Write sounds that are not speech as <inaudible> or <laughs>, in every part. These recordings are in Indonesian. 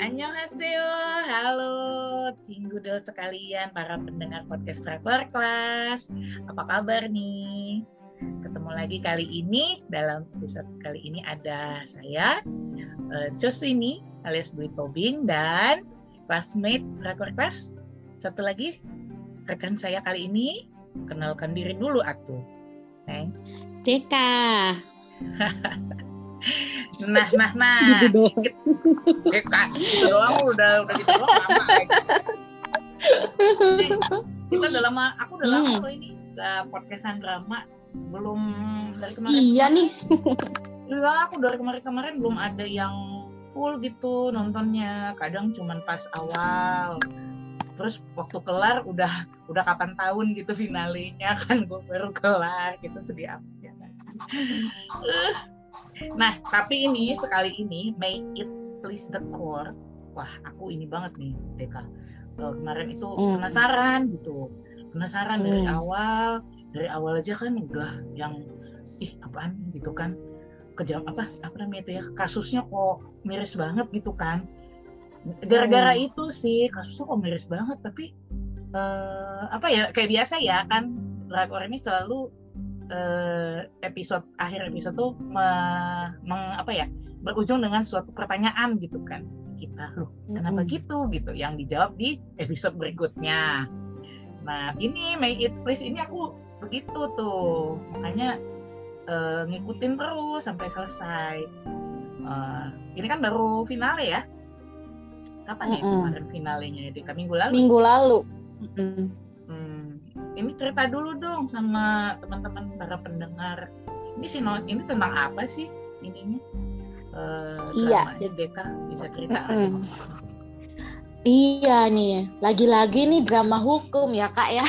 Annyeonghaseyo, halo Cinggudel sekalian para pendengar podcast Drakor Kelas. Apa kabar nih? Ketemu lagi kali ini dalam episode kali ini ada saya uh, Joswini alias Dwi Tobing dan classmate Drakor Kelas. Satu lagi rekan saya kali ini kenalkan diri dulu atuh. Neng. Deka. <laughs> Nah, nah, nah. Gitu doang. <laughs> Eh, kak, gitu doang udah udah gitu doang lama. Eh, kita udah lama, aku udah lama hmm. loh ini gak podcastan drama. Belum dari kemarin. Iya nih. <laughs> Iya, aku dari kemarin-kemarin belum ada yang full gitu nontonnya. Kadang cuman pas awal. Terus waktu kelar udah udah kapan tahun gitu finalenya <laughs> kan gue baru kelar gitu sedih amat ya Nah, tapi ini sekali ini make it please the core. Wah, aku ini banget nih, Deka. Uh, kemarin itu hmm. penasaran gitu. Penasaran hmm. dari awal, dari awal aja kan udah yang ih apaan gitu kan. Kejam apa apa namanya itu ya? Kasusnya kok miris banget gitu kan. Gara-gara hmm. itu sih kasusnya kok miris banget tapi uh, apa ya kayak biasa ya kan drakor ini selalu uh, episode akhir episode tuh me, meng, apa ya berujung dengan suatu pertanyaan gitu kan kita. Loh kenapa mm-hmm. gitu? Gitu yang dijawab di episode berikutnya. Nah ini May It Please ini aku begitu tuh. Makanya uh, ngikutin terus sampai selesai. Uh, ini kan baru finale ya? Kapan mm -hmm. ya kemarin finalenya? Di minggu lalu. Minggu lalu. Mm -hmm ini cerita dulu dong sama teman-teman para pendengar ini sih ini tentang apa sih ininya uh, iya Deka bisa cerita mm -hmm. Iya nih, lagi-lagi nih drama hukum ya kak ya.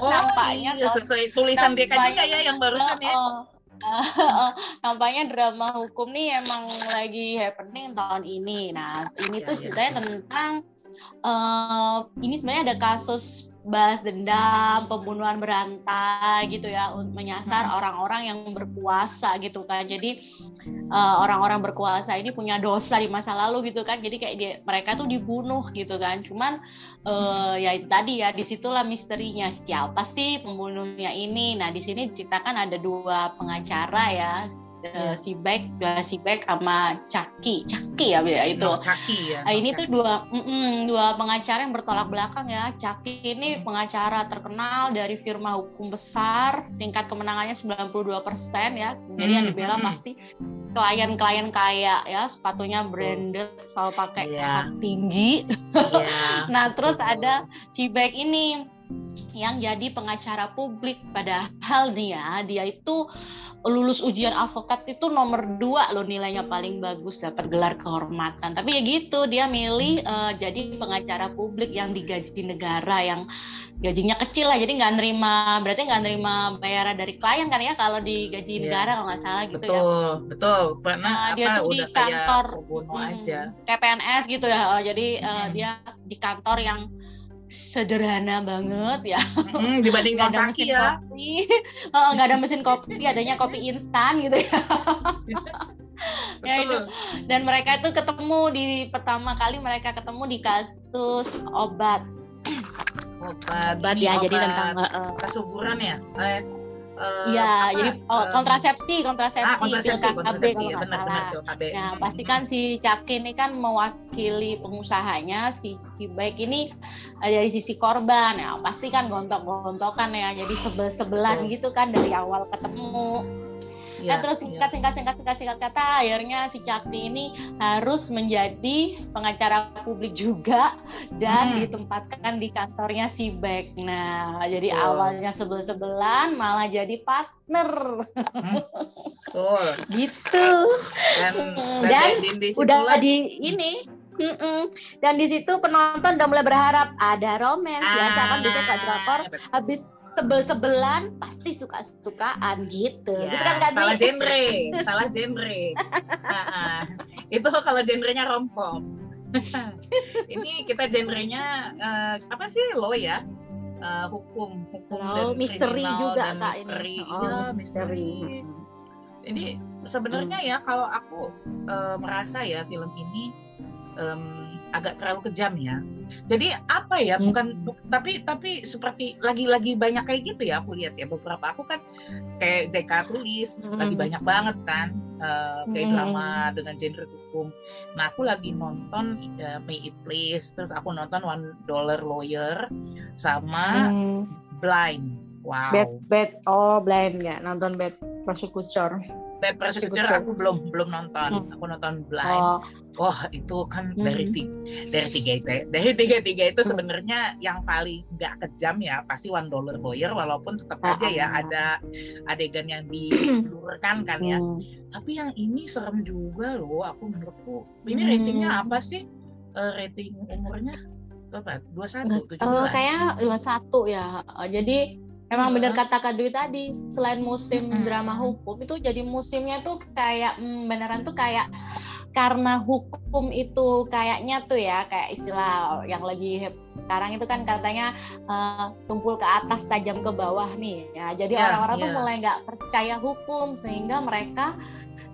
Oh, nampaknya iya, sesuai tulisan Deka juga ya yang barusan ya. Oh, uh, <laughs> nampaknya drama hukum nih emang lagi happening tahun ini. Nah, ini ya, tuh ceritanya ya. tentang uh, ini sebenarnya ada kasus balas dendam, pembunuhan berantai gitu ya, menyasar orang-orang yang berkuasa gitu kan. Jadi uh, orang-orang berkuasa ini punya dosa di masa lalu gitu kan. Jadi kayak dia, mereka tuh dibunuh gitu kan. Cuman uh, ya tadi ya di situlah misterinya siapa sih pembunuhnya ini. Nah di sini diceritakan ada dua pengacara ya uh, si Beck, uh, si Beck sama Caki, Caki ya ya itu. No, Caki ya. Nah, ini tuh dua mm -mm, dua pengacara yang bertolak belakang ya. Caki ini pengacara terkenal dari firma hukum besar, tingkat kemenangannya 92% ya. Jadi yang dibela hmm. pasti klien-klien kaya ya, sepatunya branded, selalu pakai yeah. tinggi. Yeah. <laughs> nah, terus ada si Beck ini yang jadi pengacara publik. Padahal dia dia itu lulus ujian avokat itu nomor dua loh nilainya paling bagus dapat gelar kehormatan. Tapi ya gitu dia milih uh, jadi pengacara publik yang digaji negara yang gajinya kecil lah. Jadi nggak nerima berarti nggak nerima bayaran dari klien kan ya kalau digaji yeah. negara kalau nggak salah gitu betul, ya. Betul betul. Pernah nah, dia tuh di kantor hmm, aja. kayak PNS gitu ya. Uh, jadi uh, dia di kantor yang sederhana banget ya. Hmm, dibanding nggak ada mesin ya. kopi, oh, nggak ada mesin kopi, adanya kopi instan gitu ya. <laughs> ya itu. Dan mereka itu ketemu di pertama kali mereka ketemu di kasus obat. Obat, obat ya, obat jadi tentang uh, kesuburan ya. Eh, Iya, uh, jadi oh, kontrasepsi, kontrasepsi, ah, kontrasepsi, pil kontrasepsi ya, benar, benar, KB. Nah, pasti kan si Caki ini kan mewakili pengusahanya, si si baik ini uh, dari sisi korban. Ya, pasti kan gontok-gontokan ya, jadi sebel-sebelan gitu kan dari awal ketemu ya, nah, terus singkat ya. singkat singkat singkat singkat kata akhirnya si Cakti ini harus menjadi pengacara publik juga dan hmm. ditempatkan di kantornya si Beck. Nah, jadi oh. awalnya sebel-sebelan malah jadi partner. Hmm. Oh. <laughs> gitu. Dan, dan, dan di udah di ini Mm-mm. Dan di situ penonton udah mulai berharap ada romance. Ah, Biasa kan bisa Kak Drakor habis sebel-sebelan pasti suka-sukaan gitu. Ya, gitu kan gak salah genre, salah genre. nah, <laughs> itu kalau genrenya romcom. <laughs> Ini kita genrenya uh, apa sih lo ya? Uh, hukum, hukum oh, dan misteri juga dan kak misteri. ini. Oh, ya, misteri. misteri. Ini sebenarnya hmm. ya kalau aku uh, merasa ya film ini um, agak terlalu kejam ya. Jadi apa ya? Hmm. Bukan bu, tapi tapi seperti lagi-lagi banyak kayak gitu ya aku lihat ya beberapa aku kan kayak Deka tulis hmm. lagi banyak banget kan uh, kayak hmm. drama dengan genre hukum. Nah aku lagi nonton uh, May It Please, terus aku nonton One Dollar Lawyer sama hmm. Blind. Wow. Bad Bad oh Blind ya nonton Bad Prosecutor. Bad Prosecutor aku belum belum nonton. Hmm. Aku nonton Blind. Oh. Wah itu kan hmm. dari tiga, dari tiga itu dari tiga tiga itu hmm. sebenarnya yang paling nggak kejam ya pasti One Dollar Lawyer walaupun tetap aja ya ah. ada adegan yang dilurkan kan ya. Hmm. Tapi yang ini serem juga loh. Aku menurutku ini ratingnya apa sih? Uh, rating umurnya berapa? Dua satu, tujuh belas. Kayak dua satu ya. Jadi Emang bener kata Kak Dwi tadi, selain musim hmm. drama hukum itu jadi musimnya tuh kayak hmm, beneran tuh kayak karena hukum itu kayaknya tuh ya kayak istilah yang lagi sekarang itu kan katanya uh, tumpul ke atas tajam ke bawah nih ya jadi orang orang-orang yeah. tuh mulai nggak percaya hukum sehingga mereka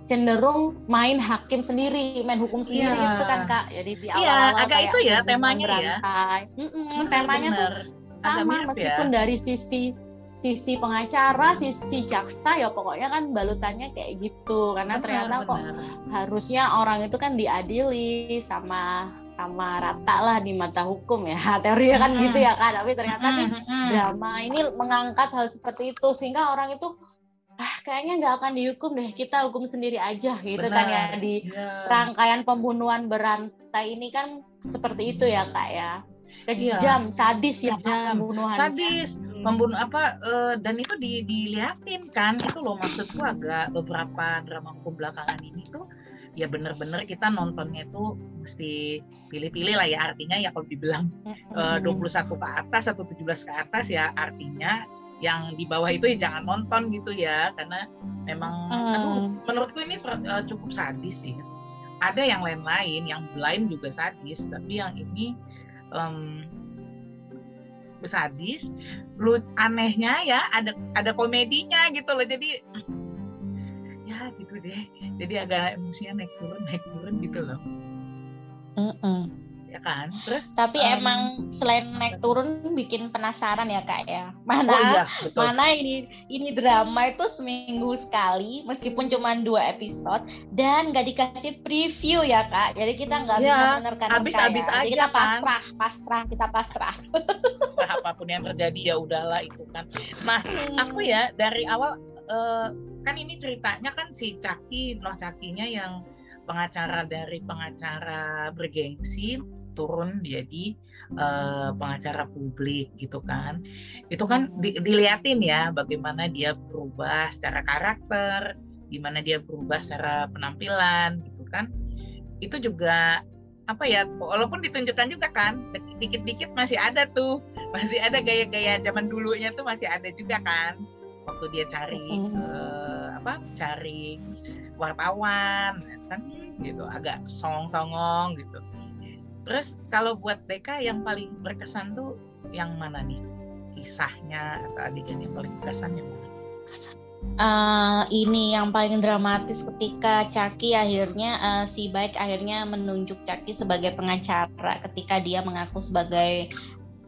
cenderung main hakim sendiri main hukum sendiri yeah. itu kan kak jadi di awal-awal yeah, agak itu ya temanya ya mm -mm, temanya tuh sama meskipun ya. dari sisi sisi pengacara, sisi jaksa ya pokoknya kan balutannya kayak gitu karena benar, ternyata benar. kok harusnya orang itu kan diadili sama sama rata lah di mata hukum ya <laughs> teorinya kan hmm. gitu ya kan tapi ternyata hmm. nih drama ini mengangkat hal seperti itu sehingga orang itu ah kayaknya nggak akan dihukum deh kita hukum sendiri aja gitu Benar. kan ya di ya. rangkaian pembunuhan berantai ini kan seperti itu ya kak ya kejam, iya. sadis ya pembunuhan. Sadis, hmm. Membunuh apa uh, dan itu di, diliatin kan itu loh. Maksudku agak beberapa drama hukum belakangan ini tuh ya bener-bener kita nontonnya itu mesti pilih-pilih lah ya. Artinya ya kalau dibilang eh, uh, 21 ke atas atau 17 ke atas ya artinya yang di bawah itu ya jangan nonton gitu ya. Karena memang hmm. aduh menurutku ini uh, cukup sadis sih. Ada yang lain-lain yang blind juga sadis. Tapi yang ini um, sadis lu anehnya ya ada ada komedinya gitu loh. Jadi ya gitu deh. Jadi agak emosinya naik turun naik turun gitu loh. -uh ya kan terus tapi um, emang selain naik turun bikin penasaran ya kak ya mana oh iya, betul. mana ini ini drama itu seminggu sekali meskipun cuma dua episode dan nggak dikasih preview ya kak jadi kita nggak ya, bisa menerka habis habis ya. aja kita pasrah kan? pasrah kita pasrah <laughs> pasrah apa pun yang terjadi ya udahlah itu kan nah aku ya dari awal uh, kan ini ceritanya kan si Caki Noh Cakinya yang pengacara dari pengacara bergengsi turun jadi uh, pengacara publik gitu kan. Itu kan di, diliatin ya bagaimana dia berubah secara karakter gimana dia berubah secara penampilan gitu kan. Itu juga apa ya walaupun ditunjukkan juga kan dikit-dikit masih ada tuh <laughs> masih ada gaya-gaya zaman dulunya tuh masih ada juga kan. Waktu dia cari uh, apa cari wartawan kan gitu agak songong-songong gitu Terus kalau buat Deka yang paling berkesan tuh yang mana nih? Kisahnya atau adegan yang paling berkesan yang mana? Uh, ini yang paling dramatis ketika Caki akhirnya uh, si baik akhirnya menunjuk Caki sebagai pengacara ketika dia mengaku sebagai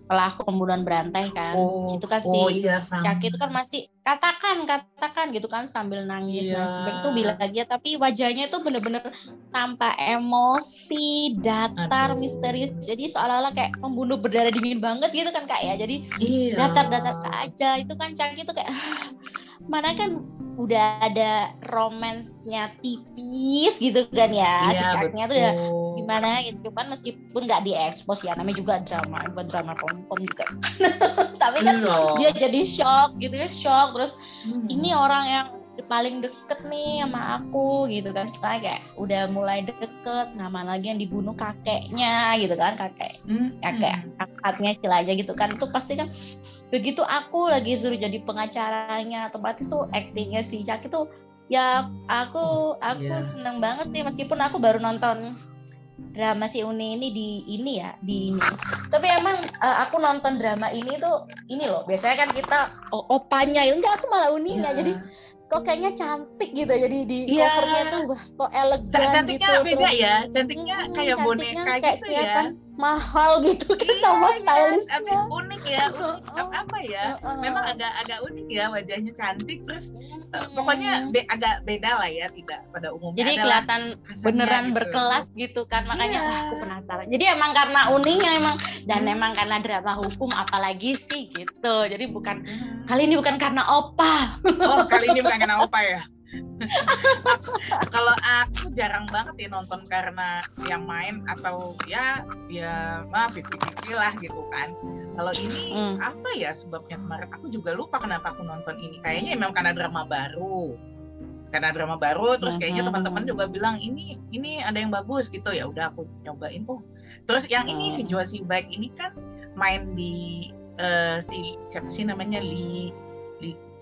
pelaku pembunuhan berantai kan. Oh, itu kan oh, si iya, Caki itu kan masih katakan katakan gitu kan sambil nangis. Iya. nangis itu bilang lagi tapi wajahnya itu bener-bener tanpa emosi datar Aduh. misterius. Jadi seolah-olah kayak pembunuh berdarah dingin banget gitu kan kak ya. Jadi iya. datar datar aja. Itu kan Caki itu kayak <sighs> mana kan udah ada romansnya tipis gitu kan ya. Iya, sikapnya tuh ya gimana gitu cuman meskipun nggak diekspos ya namanya juga drama bukan drama kom juga <laughs> tapi kan Loh. dia jadi shock gitu ya shock terus hmm. ini orang yang paling deket nih sama aku gitu kan setelah kayak udah mulai deket nama lagi yang dibunuh kakeknya gitu kan kakek hmm. kakek akadnya aja gitu kan itu pasti kan begitu aku lagi suruh jadi pengacaranya atau berarti tuh actingnya si Jack itu ya aku aku yeah. seneng banget nih meskipun aku baru nonton drama si Uni ini di ini ya di ini. Tapi emang uh, aku nonton drama ini tuh ini loh. Biasanya kan kita opanya, enggak aku malah Uninya. Yeah. Jadi kok kayaknya cantik gitu jadi di yeah. covernya tuh wah kok elegan cantiknya gitu beda ya cantiknya hmm, kayak boneka kayak gitu ya mahal gitu kan iya, sama iya. stylistnya unik ya <laughs> unik apa ya memang agak agak unik ya wajahnya cantik terus uh, pokoknya be agak beda lah ya tidak pada umumnya jadi kelihatan beneran gitu. berkelas gitu kan makanya yeah. wah aku penasaran jadi emang karena uniknya emang dan hmm. emang karena drama hukum apalagi sih gitu jadi bukan hmm. kali ini bukan karena opa oh kali ini bukan karena opa ya kalau aku jarang banget ya nonton karena yang main atau ya ya maaf pipi lah gitu kan. Kalau ini hmm. apa ya sebabnya kemarin? Aku juga lupa kenapa aku nonton ini. Kayaknya memang karena drama baru. Karena drama baru terus kayaknya hmm. teman-teman juga bilang ini ini ada yang bagus gitu. Ya udah aku nyobain. Oh terus yang ini si hmm. Josie Baik ini kan main di uh, si siapa sih namanya? Lee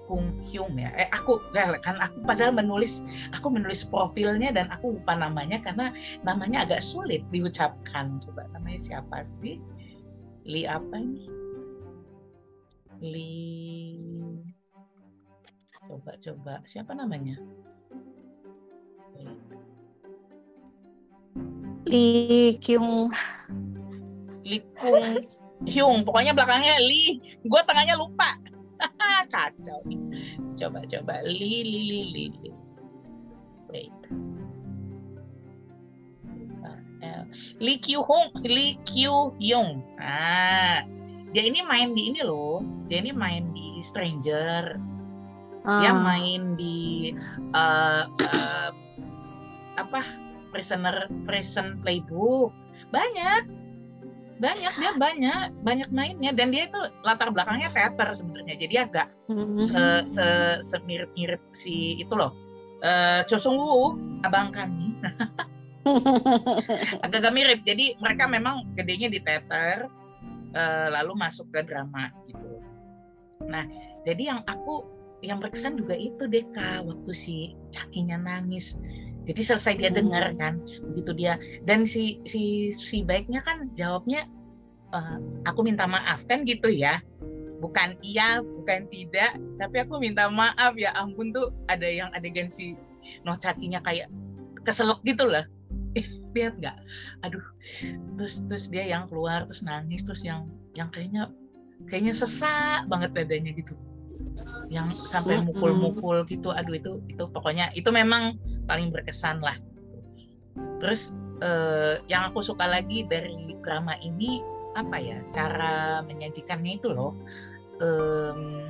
Kung Hyung ya. Eh aku kan aku padahal menulis aku menulis profilnya dan aku lupa namanya karena namanya agak sulit diucapkan. Coba namanya siapa sih? Li apa ini? Li Coba coba siapa namanya? Li Kyung Li Kung Hyung pokoknya belakangnya Li gue tengahnya lupa <laughs> kacau. Coba coba li li li li, li. wait Lee Kyu Hong Lee Kyu Young ah dia ini main di ini loh. Dia ini main di Stranger. Ah. dia main di uh, uh, apa Prisoner Prison Playbook. Banyak banyak dia banyak banyak mainnya. Dan dia itu latar belakangnya teater sebenarnya. Jadi agak mm-hmm. se, se, semirip mirip si itu loh. Uh, Cho Sung Woo abang kami. <laughs> Agak-agak mirip. Jadi mereka memang gedenya di teater uh, lalu masuk ke drama gitu. Nah jadi yang aku yang berkesan juga itu Deka waktu si cakinya nangis jadi selesai dia dengar kan, begitu dia dan si si si baiknya kan jawabnya uh, aku minta maaf kan gitu ya. Bukan iya, bukan tidak, tapi aku minta maaf ya ampun tuh ada yang adegan si Nocakinya kayak keselok gitu loh. <laughs> Lihat nggak? Aduh, terus terus dia yang keluar terus nangis terus yang yang kayaknya kayaknya sesak banget dadanya gitu yang sampai mukul-mukul gitu aduh itu itu pokoknya itu memang paling berkesan lah. Terus eh, yang aku suka lagi dari drama ini apa ya cara menyajikannya itu loh. Um,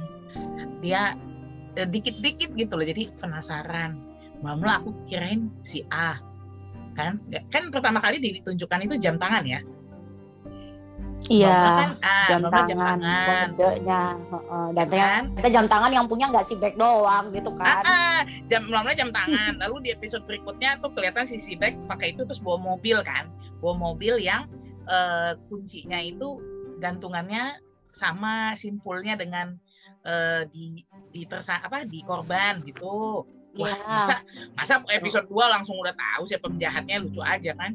dia eh, dikit-dikit gitu loh jadi penasaran. Malah aku kirain si A kan? Kan pertama kali ditunjukkan itu jam tangan ya Iya. Kan, ah, jam, tangan, jam tangan, kodenya, uh, dan kan? ternyata jam tangan yang punya nggak si back doang gitu kan? Ah, ah. jam lama jam tangan. Lalu di episode berikutnya tuh kelihatan si si back pakai itu terus bawa mobil kan, bawa mobil yang uh, kuncinya itu gantungannya sama simpulnya dengan uh, di di tersa apa di korban gitu. Wah, ya. masa masa episode 2 langsung udah tahu siapa penjahatnya lucu aja kan?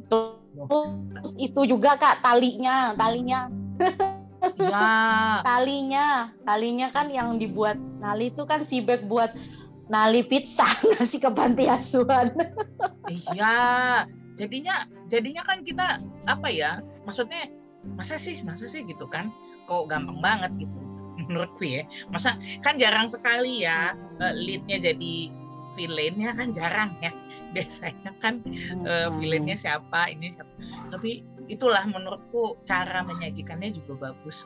Terus itu juga Kak talinya, talinya. Ya. <laughs> talinya, talinya kan yang dibuat Nali itu kan si Bek buat Nali pizza <laughs> ngasih ke panti asuhan. iya, jadinya jadinya kan kita apa ya? Maksudnya masa sih, masa sih gitu kan? Kok gampang banget gitu menurutku ya. Masa kan jarang sekali ya eh, leadnya jadi villainnya kan jarang ya. <laughs> Biasanya kan hmm. uh, villainnya siapa ini siapa. Tapi itulah menurutku cara menyajikannya juga bagus.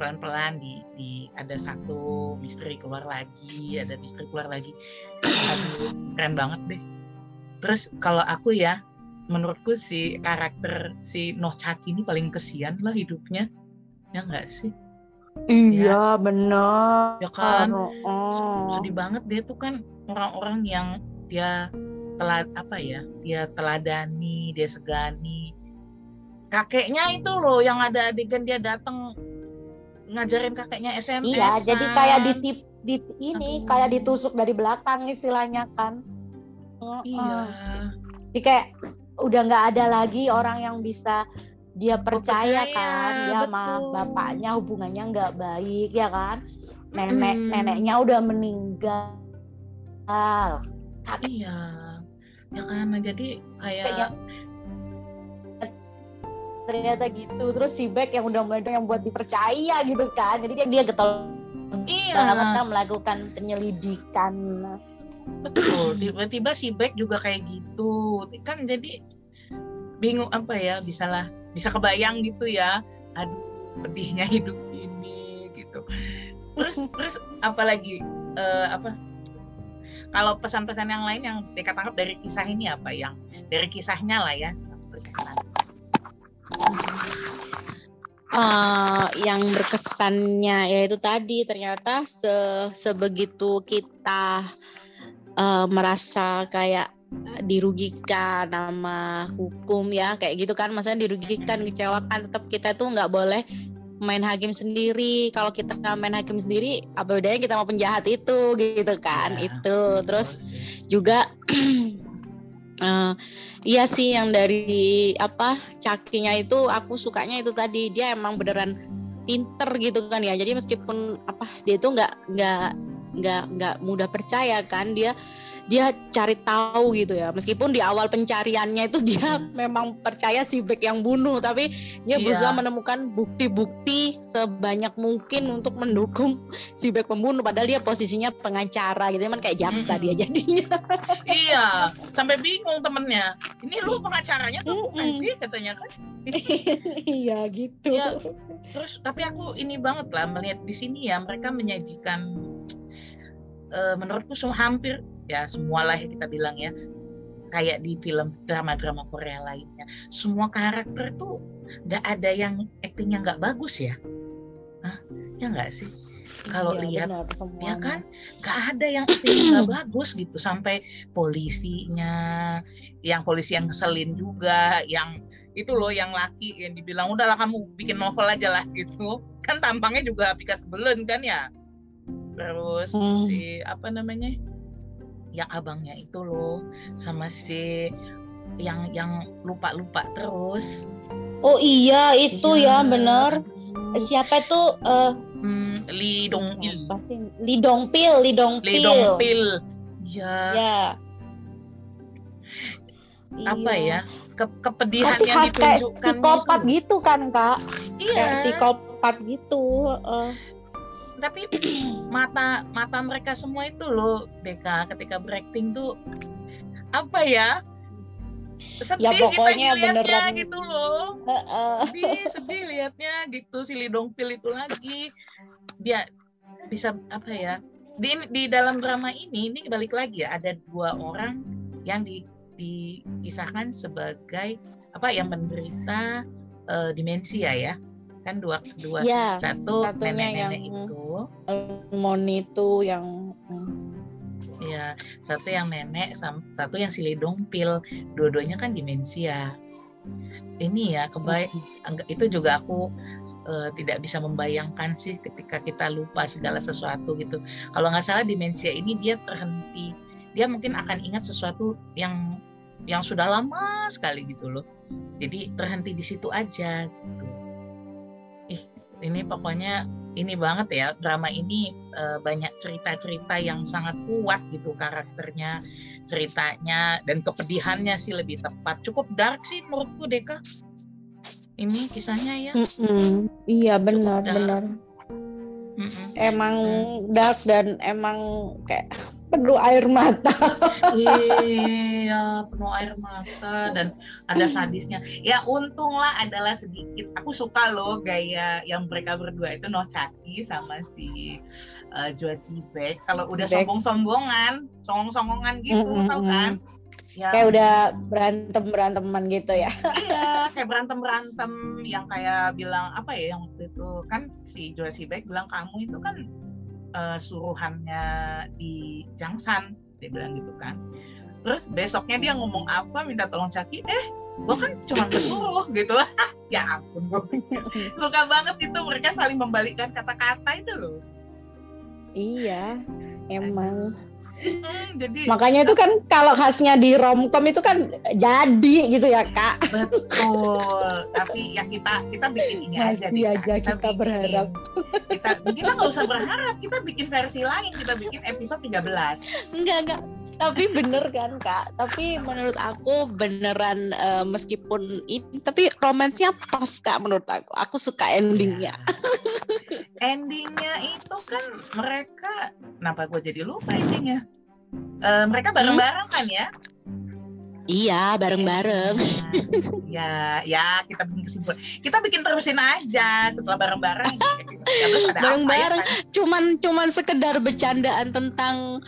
Pelan-pelan di, di ada satu misteri keluar lagi ada misteri keluar lagi. Aduh keren banget deh. Terus kalau aku ya menurutku si karakter si Nochaki ini paling kesian lah hidupnya. Ya enggak sih? Iya, ya. benar. Ya kan, oh. sedih banget dia tuh kan orang-orang yang dia telat apa ya dia teladani dia segani. Kakeknya itu loh yang ada adegan dia datang ngajarin kakeknya SMS iya jadi kayak di tip di ini Aduh. kayak ditusuk dari belakang istilahnya kan. Iya. Jadi kayak udah nggak ada lagi orang yang bisa dia percaya, percaya kan dia sama bapaknya hubungannya nggak baik ya kan. Nenek hmm. neneknya udah meninggal iya. Ya kan jadi kayak ya, ternyata gitu. Terus si Beck yang udah mulai yang buat dipercaya gitu kan. Jadi dia dia getol iya. banget melakukan penyelidikan. Betul. Tiba-tiba si Beck juga kayak gitu. Kan jadi bingung apa ya bisalah bisa kebayang gitu ya aduh pedihnya hidup ini gitu. Terus terus apalagi uh, apa kalau pesan-pesan yang lain yang Deka tangkap dari kisah ini apa yang dari kisahnya lah ya berkesan. Uh, yang berkesannya yaitu tadi ternyata se sebegitu kita uh, merasa kayak dirugikan nama hukum ya kayak gitu kan. Maksudnya dirugikan kecewakan tetap kita tuh nggak boleh main hakim sendiri. Kalau kita main hakim sendiri apa bedanya kita mau penjahat itu gitu kan? Ya, itu. Terus juga uh, <clears throat> iya sih yang dari apa cakinya itu aku sukanya itu tadi. Dia emang beneran pinter gitu kan ya. Jadi meskipun apa dia itu nggak nggak nggak nggak mudah percaya kan dia dia cari tahu gitu ya. Meskipun di awal pencariannya itu dia hmm. memang percaya si Beck yang bunuh tapi dia yeah. berusaha menemukan bukti-bukti sebanyak mungkin untuk mendukung si Beck pembunuh. Padahal dia posisinya pengacara gitu kan kayak jaksa hmm. dia jadinya. <laughs> Iya sampai bingung temennya. Ini lu pengacaranya tuh bukan sih katanya kan? <laughs> Iya gitu. Ya, terus tapi aku ini banget lah melihat di sini ya mereka menyajikan uh, menurutku semua hampir ya semualah yang kita bilang ya. Kayak di film drama-drama Korea lainnya. Semua karakter tuh nggak ada yang aktingnya nggak bagus ya. Hah? ya nggak sih? Kalau iya, lihat benar, ya kan? Nggak ada yang nggak bagus gitu. Sampai polisinya yang polisi yang ngeselin juga yang itu loh yang laki yang dibilang udahlah kamu bikin novel aja lah gitu. Kan tampangnya juga Pika sebelen kan ya terus hmm. si apa namanya yang abangnya itu loh sama si yang yang lupa lupa terus. Oh iya itu ya, ya bener. Siapa itu uh, hmm, Li Dongpil. Li Dongpil Li Dongpil. Li Dongpil. Ya ya. Apa iya. ya Ke, kepedihan Tapi yang ditunjukkan psikopat gitu. gitu kan kak? Iya. Kayak psikopat gitu uh tapi <clears throat> mata mata mereka semua itu loh Deka ketika berakting tuh apa ya sedih ya, pokoknya kita beneran gitu loh. Uh, uh. sedih sedih liatnya gitu si Lidong Pil itu lagi. Dia bisa apa ya di di dalam drama ini ini balik lagi ya ada dua orang yang di, dikisahkan sebagai apa yang menderita uh, demensia ya kan dua dua ya, satu nenek-nenek itu. Moni itu yang ya satu yang nenek satu yang silidong pil. Dua-duanya kan demensia. Ini ya kebaik itu juga aku uh, tidak bisa membayangkan sih ketika kita lupa segala sesuatu gitu. Kalau nggak salah demensia ini dia terhenti. Dia mungkin akan ingat sesuatu yang yang sudah lama sekali gitu loh. Jadi terhenti di situ aja gitu ini pokoknya ini banget ya drama ini uh, banyak cerita-cerita yang sangat kuat gitu karakternya ceritanya dan kepedihannya sih lebih tepat. Cukup dark sih menurutku Deka. Ini kisahnya ya. Mm -mm. iya benar benar. Mm -mm. emang dark dan emang kayak penuh air mata. iya, penuh air mata dan ada sadisnya. Ya untunglah adalah sedikit. Aku suka loh gaya yang mereka berdua itu Noh Chaki sama si uh, Si Beck. Kalau udah sombong-sombongan, songong-songongan gitu, mm -hmm. tau kan? Ya. Kayak udah berantem beranteman gitu ya. iya, kayak berantem berantem yang kayak bilang apa ya yang waktu itu kan si Si Beck bilang kamu itu kan uh, suruhannya di Jangsan dia bilang gitu kan. Terus besoknya dia ngomong apa minta tolong Caki eh gue kan cuma kesuruh gitu ya ampun gue <laughs> suka banget itu mereka saling membalikkan kata-kata itu loh. Iya emang jadi makanya itu kan kalau khasnya di romcom itu kan jadi gitu ya kak. Betul. Tapi ya kita kita bikin ini aja deh, aja kita, kita bikin, berharap. kita kita nggak usah berharap kita bikin versi lain. Kita bikin episode 13 enggak enggak tapi bener kan kak tapi menurut aku beneran uh, meskipun ini tapi romansnya pas kak menurut aku aku suka endingnya <laughs> endingnya itu kan mereka kenapa gue jadi lupa endingnya uh, mereka bareng-bareng kan ya Iya, bareng-bareng. Ya, ya kita bikin kesimpulan. Kita bikin terusin aja setelah bareng-bareng. <laughs> Bareng-bareng. Ya, kan? Cuman cuman sekedar bercandaan tentang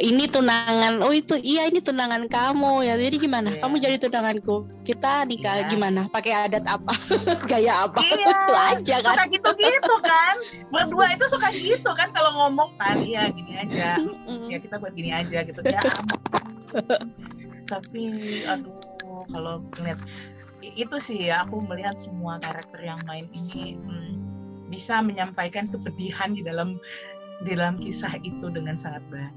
ini tunangan oh itu iya ini tunangan kamu ya. Jadi gimana? Yeah. kamu jadi tunanganku. Kita nikah yeah. gimana? Pakai adat apa? <laughs> Gaya apa? Yeah. <laughs> itu aja kan. suka gitu gitu kan. <laughs> Berdua itu suka gitu kan kalau ngomong kan. Iya gini aja. Ya kita buat gini aja gitu. Ya tapi aduh kalau ngeliat itu sih ya aku melihat semua karakter yang main ini hmm, bisa menyampaikan kepedihan di dalam di dalam kisah itu dengan sangat baik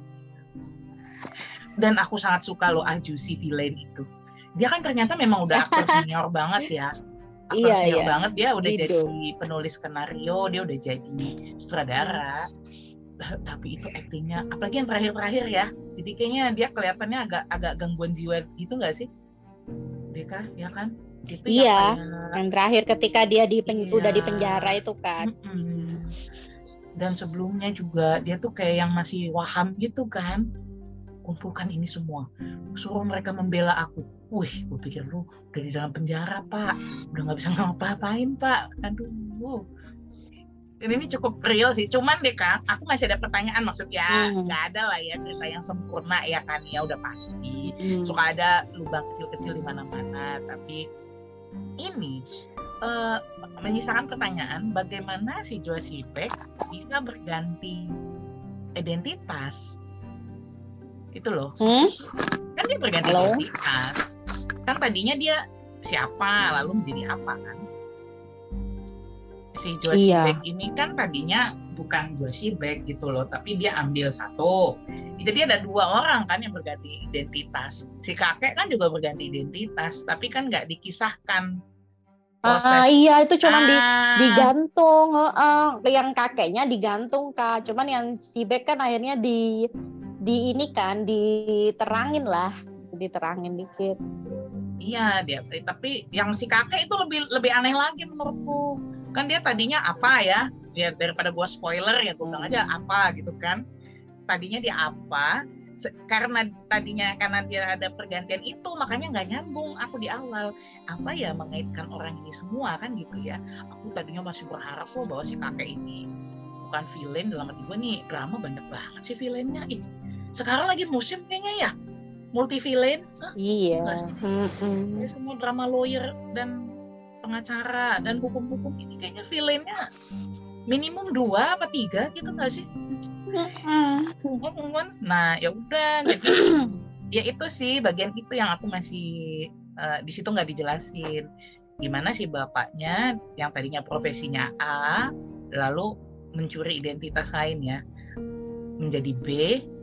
dan aku sangat suka loh Aju si villain itu. Dia kan ternyata memang udah aktor <laughs> senior banget ya. Aktor iya, senior iya. banget. Dia udah Hidup. jadi penulis skenario dia udah jadi sutradara. <laughs> Tapi itu aktingnya apalagi yang terakhir-terakhir ya. Jadi kayaknya dia kelihatannya agak agak gangguan jiwa gitu nggak sih? Deka ya kan? Itu iya yang, kayak, yang terakhir ketika dia di pen, iya. udah di penjara itu kan. Mm -mm. dan sebelumnya juga dia tuh kayak yang masih waham gitu kan kumpulkan ini semua. Suruh mereka membela aku. Wih gue pikir lu udah di dalam penjara pak. Udah nggak bisa ngapa-ngapain pak. Aduh ini, ini cukup real sih. Cuman deh kang aku masih ada pertanyaan. Maksudnya hmm. nggak hmm. ada lah ya cerita yang sempurna ya kan? Ya udah pasti. Hmm. suka ada lubang kecil-kecil di mana-mana. Tapi ini uh, menyisakan pertanyaan bagaimana si Josie Beck bisa berganti identitas itu loh hmm? kan dia berganti Halo? identitas kan tadinya dia siapa lalu menjadi apa kan si Josie iya. Beck ini kan tadinya bukan Josie Beck gitu loh tapi dia ambil satu jadi ada dua orang kan yang berganti identitas si kakek kan juga berganti identitas tapi kan nggak dikisahkan proses. Ah, iya itu cuma ah. di digantung uh, yang kakeknya digantung kak cuman yang si Beck kan akhirnya di di ini kan diterangin lah diterangin dikit. Iya dia tapi yang si kakek itu lebih lebih aneh lagi menurutku. Kan dia tadinya apa ya? Ya daripada gua spoiler ya gua bilang aja apa gitu kan. Tadinya dia apa? Karena tadinya karena dia ada pergantian itu makanya nggak nyambung aku di awal. Apa ya mengaitkan orang ini semua kan gitu ya. Aku tadinya masih berharap kok bahwa si kakek ini bukan villain dalam arti gue nih drama banyak banget sih villainnya. Ih sekarang lagi musim kayaknya ya? Multi villain iya. Mm-hmm. semua drama lawyer dan pengacara dan hukum-hukum ini kayaknya villainnya minimum dua apa tiga gitu nggak sih? Mm-hmm. nah ya udah jadi ya itu sih bagian itu yang aku masih uh, di situ nggak dijelasin. Gimana sih bapaknya yang tadinya profesinya A lalu mencuri identitas lainnya menjadi B.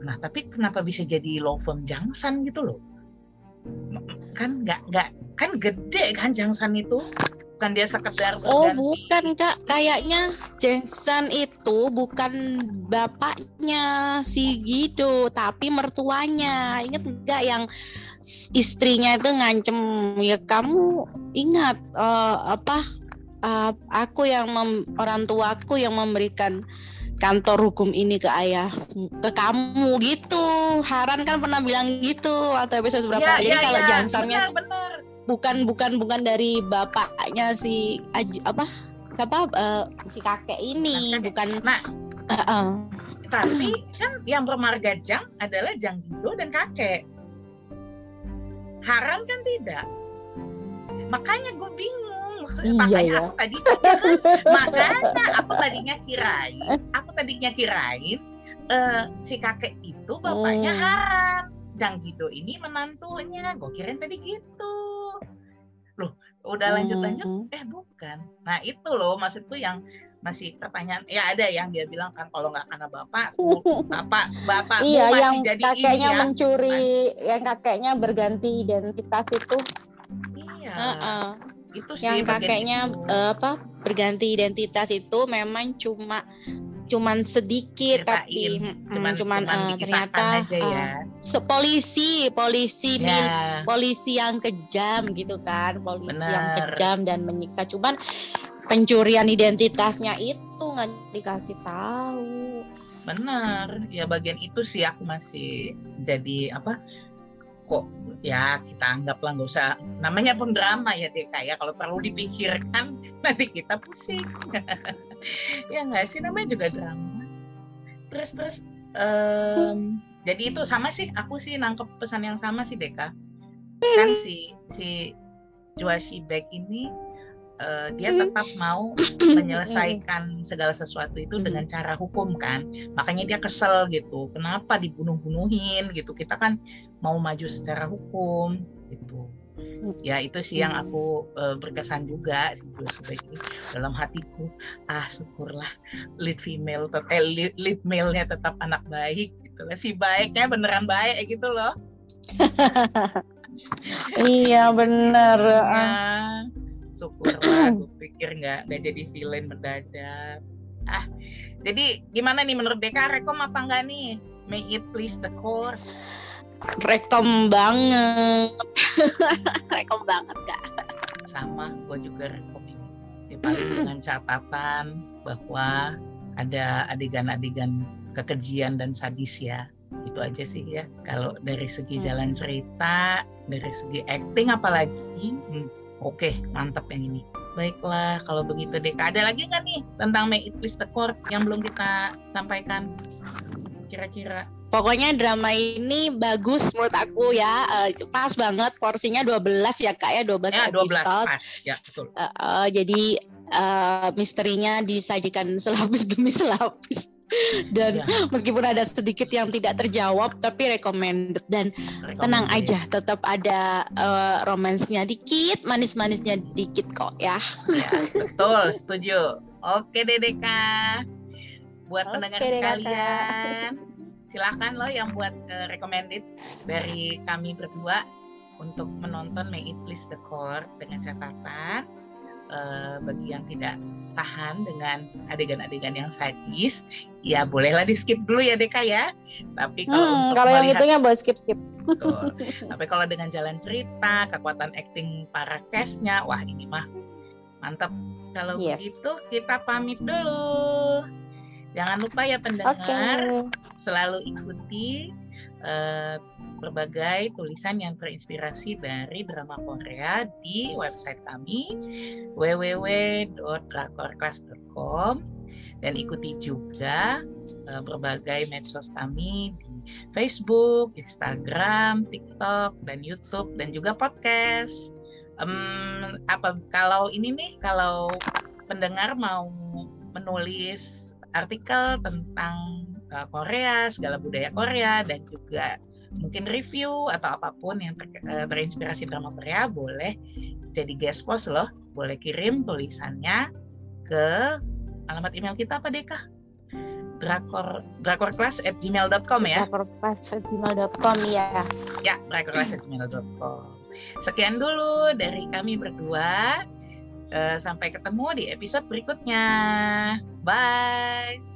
Nah, tapi kenapa bisa jadi law firm Jangsan gitu loh? Kan nggak nggak kan gede kan Jangsan itu bukan dia sekedar Oh bukan kak, kayaknya Jensen itu bukan bapaknya si Gido, tapi mertuanya. Ingat nggak yang istrinya itu ngancem ya kamu ingat uh, apa? Uh, aku yang mem, orang tuaku yang memberikan kantor hukum ini ke ayah ke kamu gitu. Haran kan pernah bilang gitu atau episode berapa. Ya, jadi ya, kalau ya. jansannya bukan bukan bukan dari bapaknya si apa? Siapa? Uh, si kakek ini nah, bukan. Nah. Uh, uh. tapi kan yang bermarga Jang adalah Jang Gido dan kakek. Haran kan tidak. Makanya gue bingung iya, makanya iya. aku tadi makanya aku <laughs> tadinya kirain aku tadinya kirain uh, si kakek itu bapaknya hmm. Haran Jang Gido ini menantunya. Gue kirain tadi gitu. Loh udah lanjut lanjut hmm. eh bukan. Nah itu loh maksudku yang masih pertanyaan ya ada yang dia bilang kan kalau nggak karena bapak <laughs> bapak bapak iya masih yang jadi kakeknya ini ya. mencuri yang kakeknya berganti identitas itu. Iya. Uh-uh. Itu sih yang kakeknya eh, apa berganti identitas itu memang cuma cuman sedikit Ceritain, tapi mm, cuman cuman, cuman dikisahkan ternyata aja ya. se- polisi polisi mil- ya polisi yang kejam gitu kan polisi yang Benar. kejam dan menyiksa. Cuman pencurian identitasnya itu nggak dikasih tahu. Benar. Ya bagian itu sih aku masih jadi apa kok ya kita anggaplah nggak usah namanya pun drama ya deh kayak kalau terlalu dipikirkan <laughs> nanti kita pusing. <laughs> Ya nggak sih namanya juga drama. Terus terus em, jadi itu sama sih aku sih nangkep pesan yang sama sih Deka. Kan si si Joashi Beck ini eh, dia tetap mau <coughs> menyelesaikan segala sesuatu itu dengan cara hukum kan? Makanya dia kesel gitu kenapa dibunuh-bunuhin? Gitu. Kita kan mau maju secara hukum gitu. Ya itu sih yang aku eh, berkesan juga ini dalam hatiku. Ah syukurlah lead female eh, lead, lead male-nya tetap anak baik gitu lah. Si baiknya beneran baik gitu loh. <laughs> Iya bener. Ya syukurlah <clears throat> gue pikir nggak nggak jadi villain mendadak. Ah jadi gimana nih menurut Deka? Rekom apa enggak nih? May it please the core rekom banget. <laughs> Rekom banget kak. Sama gue juga rekom ini. Ya, paling <clears throat> dengan catatan bahwa ada adegan-adegan kekejian dan sadis ya. Itu aja sih ya. Kalau dari segi Hmm. jalan cerita dari segi acting apalagi hmm, oke mantap yang ini. Baiklah kalau begitu Deka ada lagi nggak nih tentang May It Please the Court yang belum kita sampaikan? Kira-kira. Pokoknya drama ini bagus menurut aku ya. Eh, pas banget. Porsinya 12 ya Kak ya, 12 ya 12 episode. pas. Ya betul. Eh, eh, jadi eh, misterinya disajikan selapis demi selapis. <laughs> Dan Ya, meskipun ada sedikit yang tidak terjawab tapi recommended dan tenang recommended. aja tetap ada eh, romansnya dikit, manis-manisnya dikit kok ya. Ya, betul, setuju. Oke deh Deka. Buat Oke pendengar sekalian, silahkan loh yang buat eh, recommended dari kami berdua untuk menonton May It Please the Court dengan catatan eh, bagi yang tidak tahan dengan adegan-adegan yang sadis, ya bolehlah di skip dulu ya Deka ya. Tapi kalau Hmm, untuk kalau yang melihat itunya boleh skip skip. Betul. <laughs> Tapi kalau dengan jalan cerita, kekuatan acting para castnya, wah ini mah mantap. Kalau Yes. begitu kita pamit dulu. Jangan lupa ya pendengar Oke. selalu ikuti eh, berbagai tulisan yang terinspirasi dari drama Korea di website kami www.drakorclass.com dan ikuti juga eh, berbagai medsos kami di Facebook, Instagram, TikTok, dan YouTube dan juga podcast. Em, apa kalau ini nih kalau pendengar mau menulis artikel tentang uh, Korea, segala budaya Korea dan juga mungkin review atau apa pun yang ter- eh, terinspirasi drama Korea boleh jadi guest post loh. Boleh kirim tulisannya ke alamat email kita apa Deka? Drakor drakorclass at gmail.com ya. Drakorpas@gmail.com ya. Ya, drakorclass@gmail.com. Sekian dulu dari kami berdua. Eh, sampai ketemu di episode berikutnya. Bye.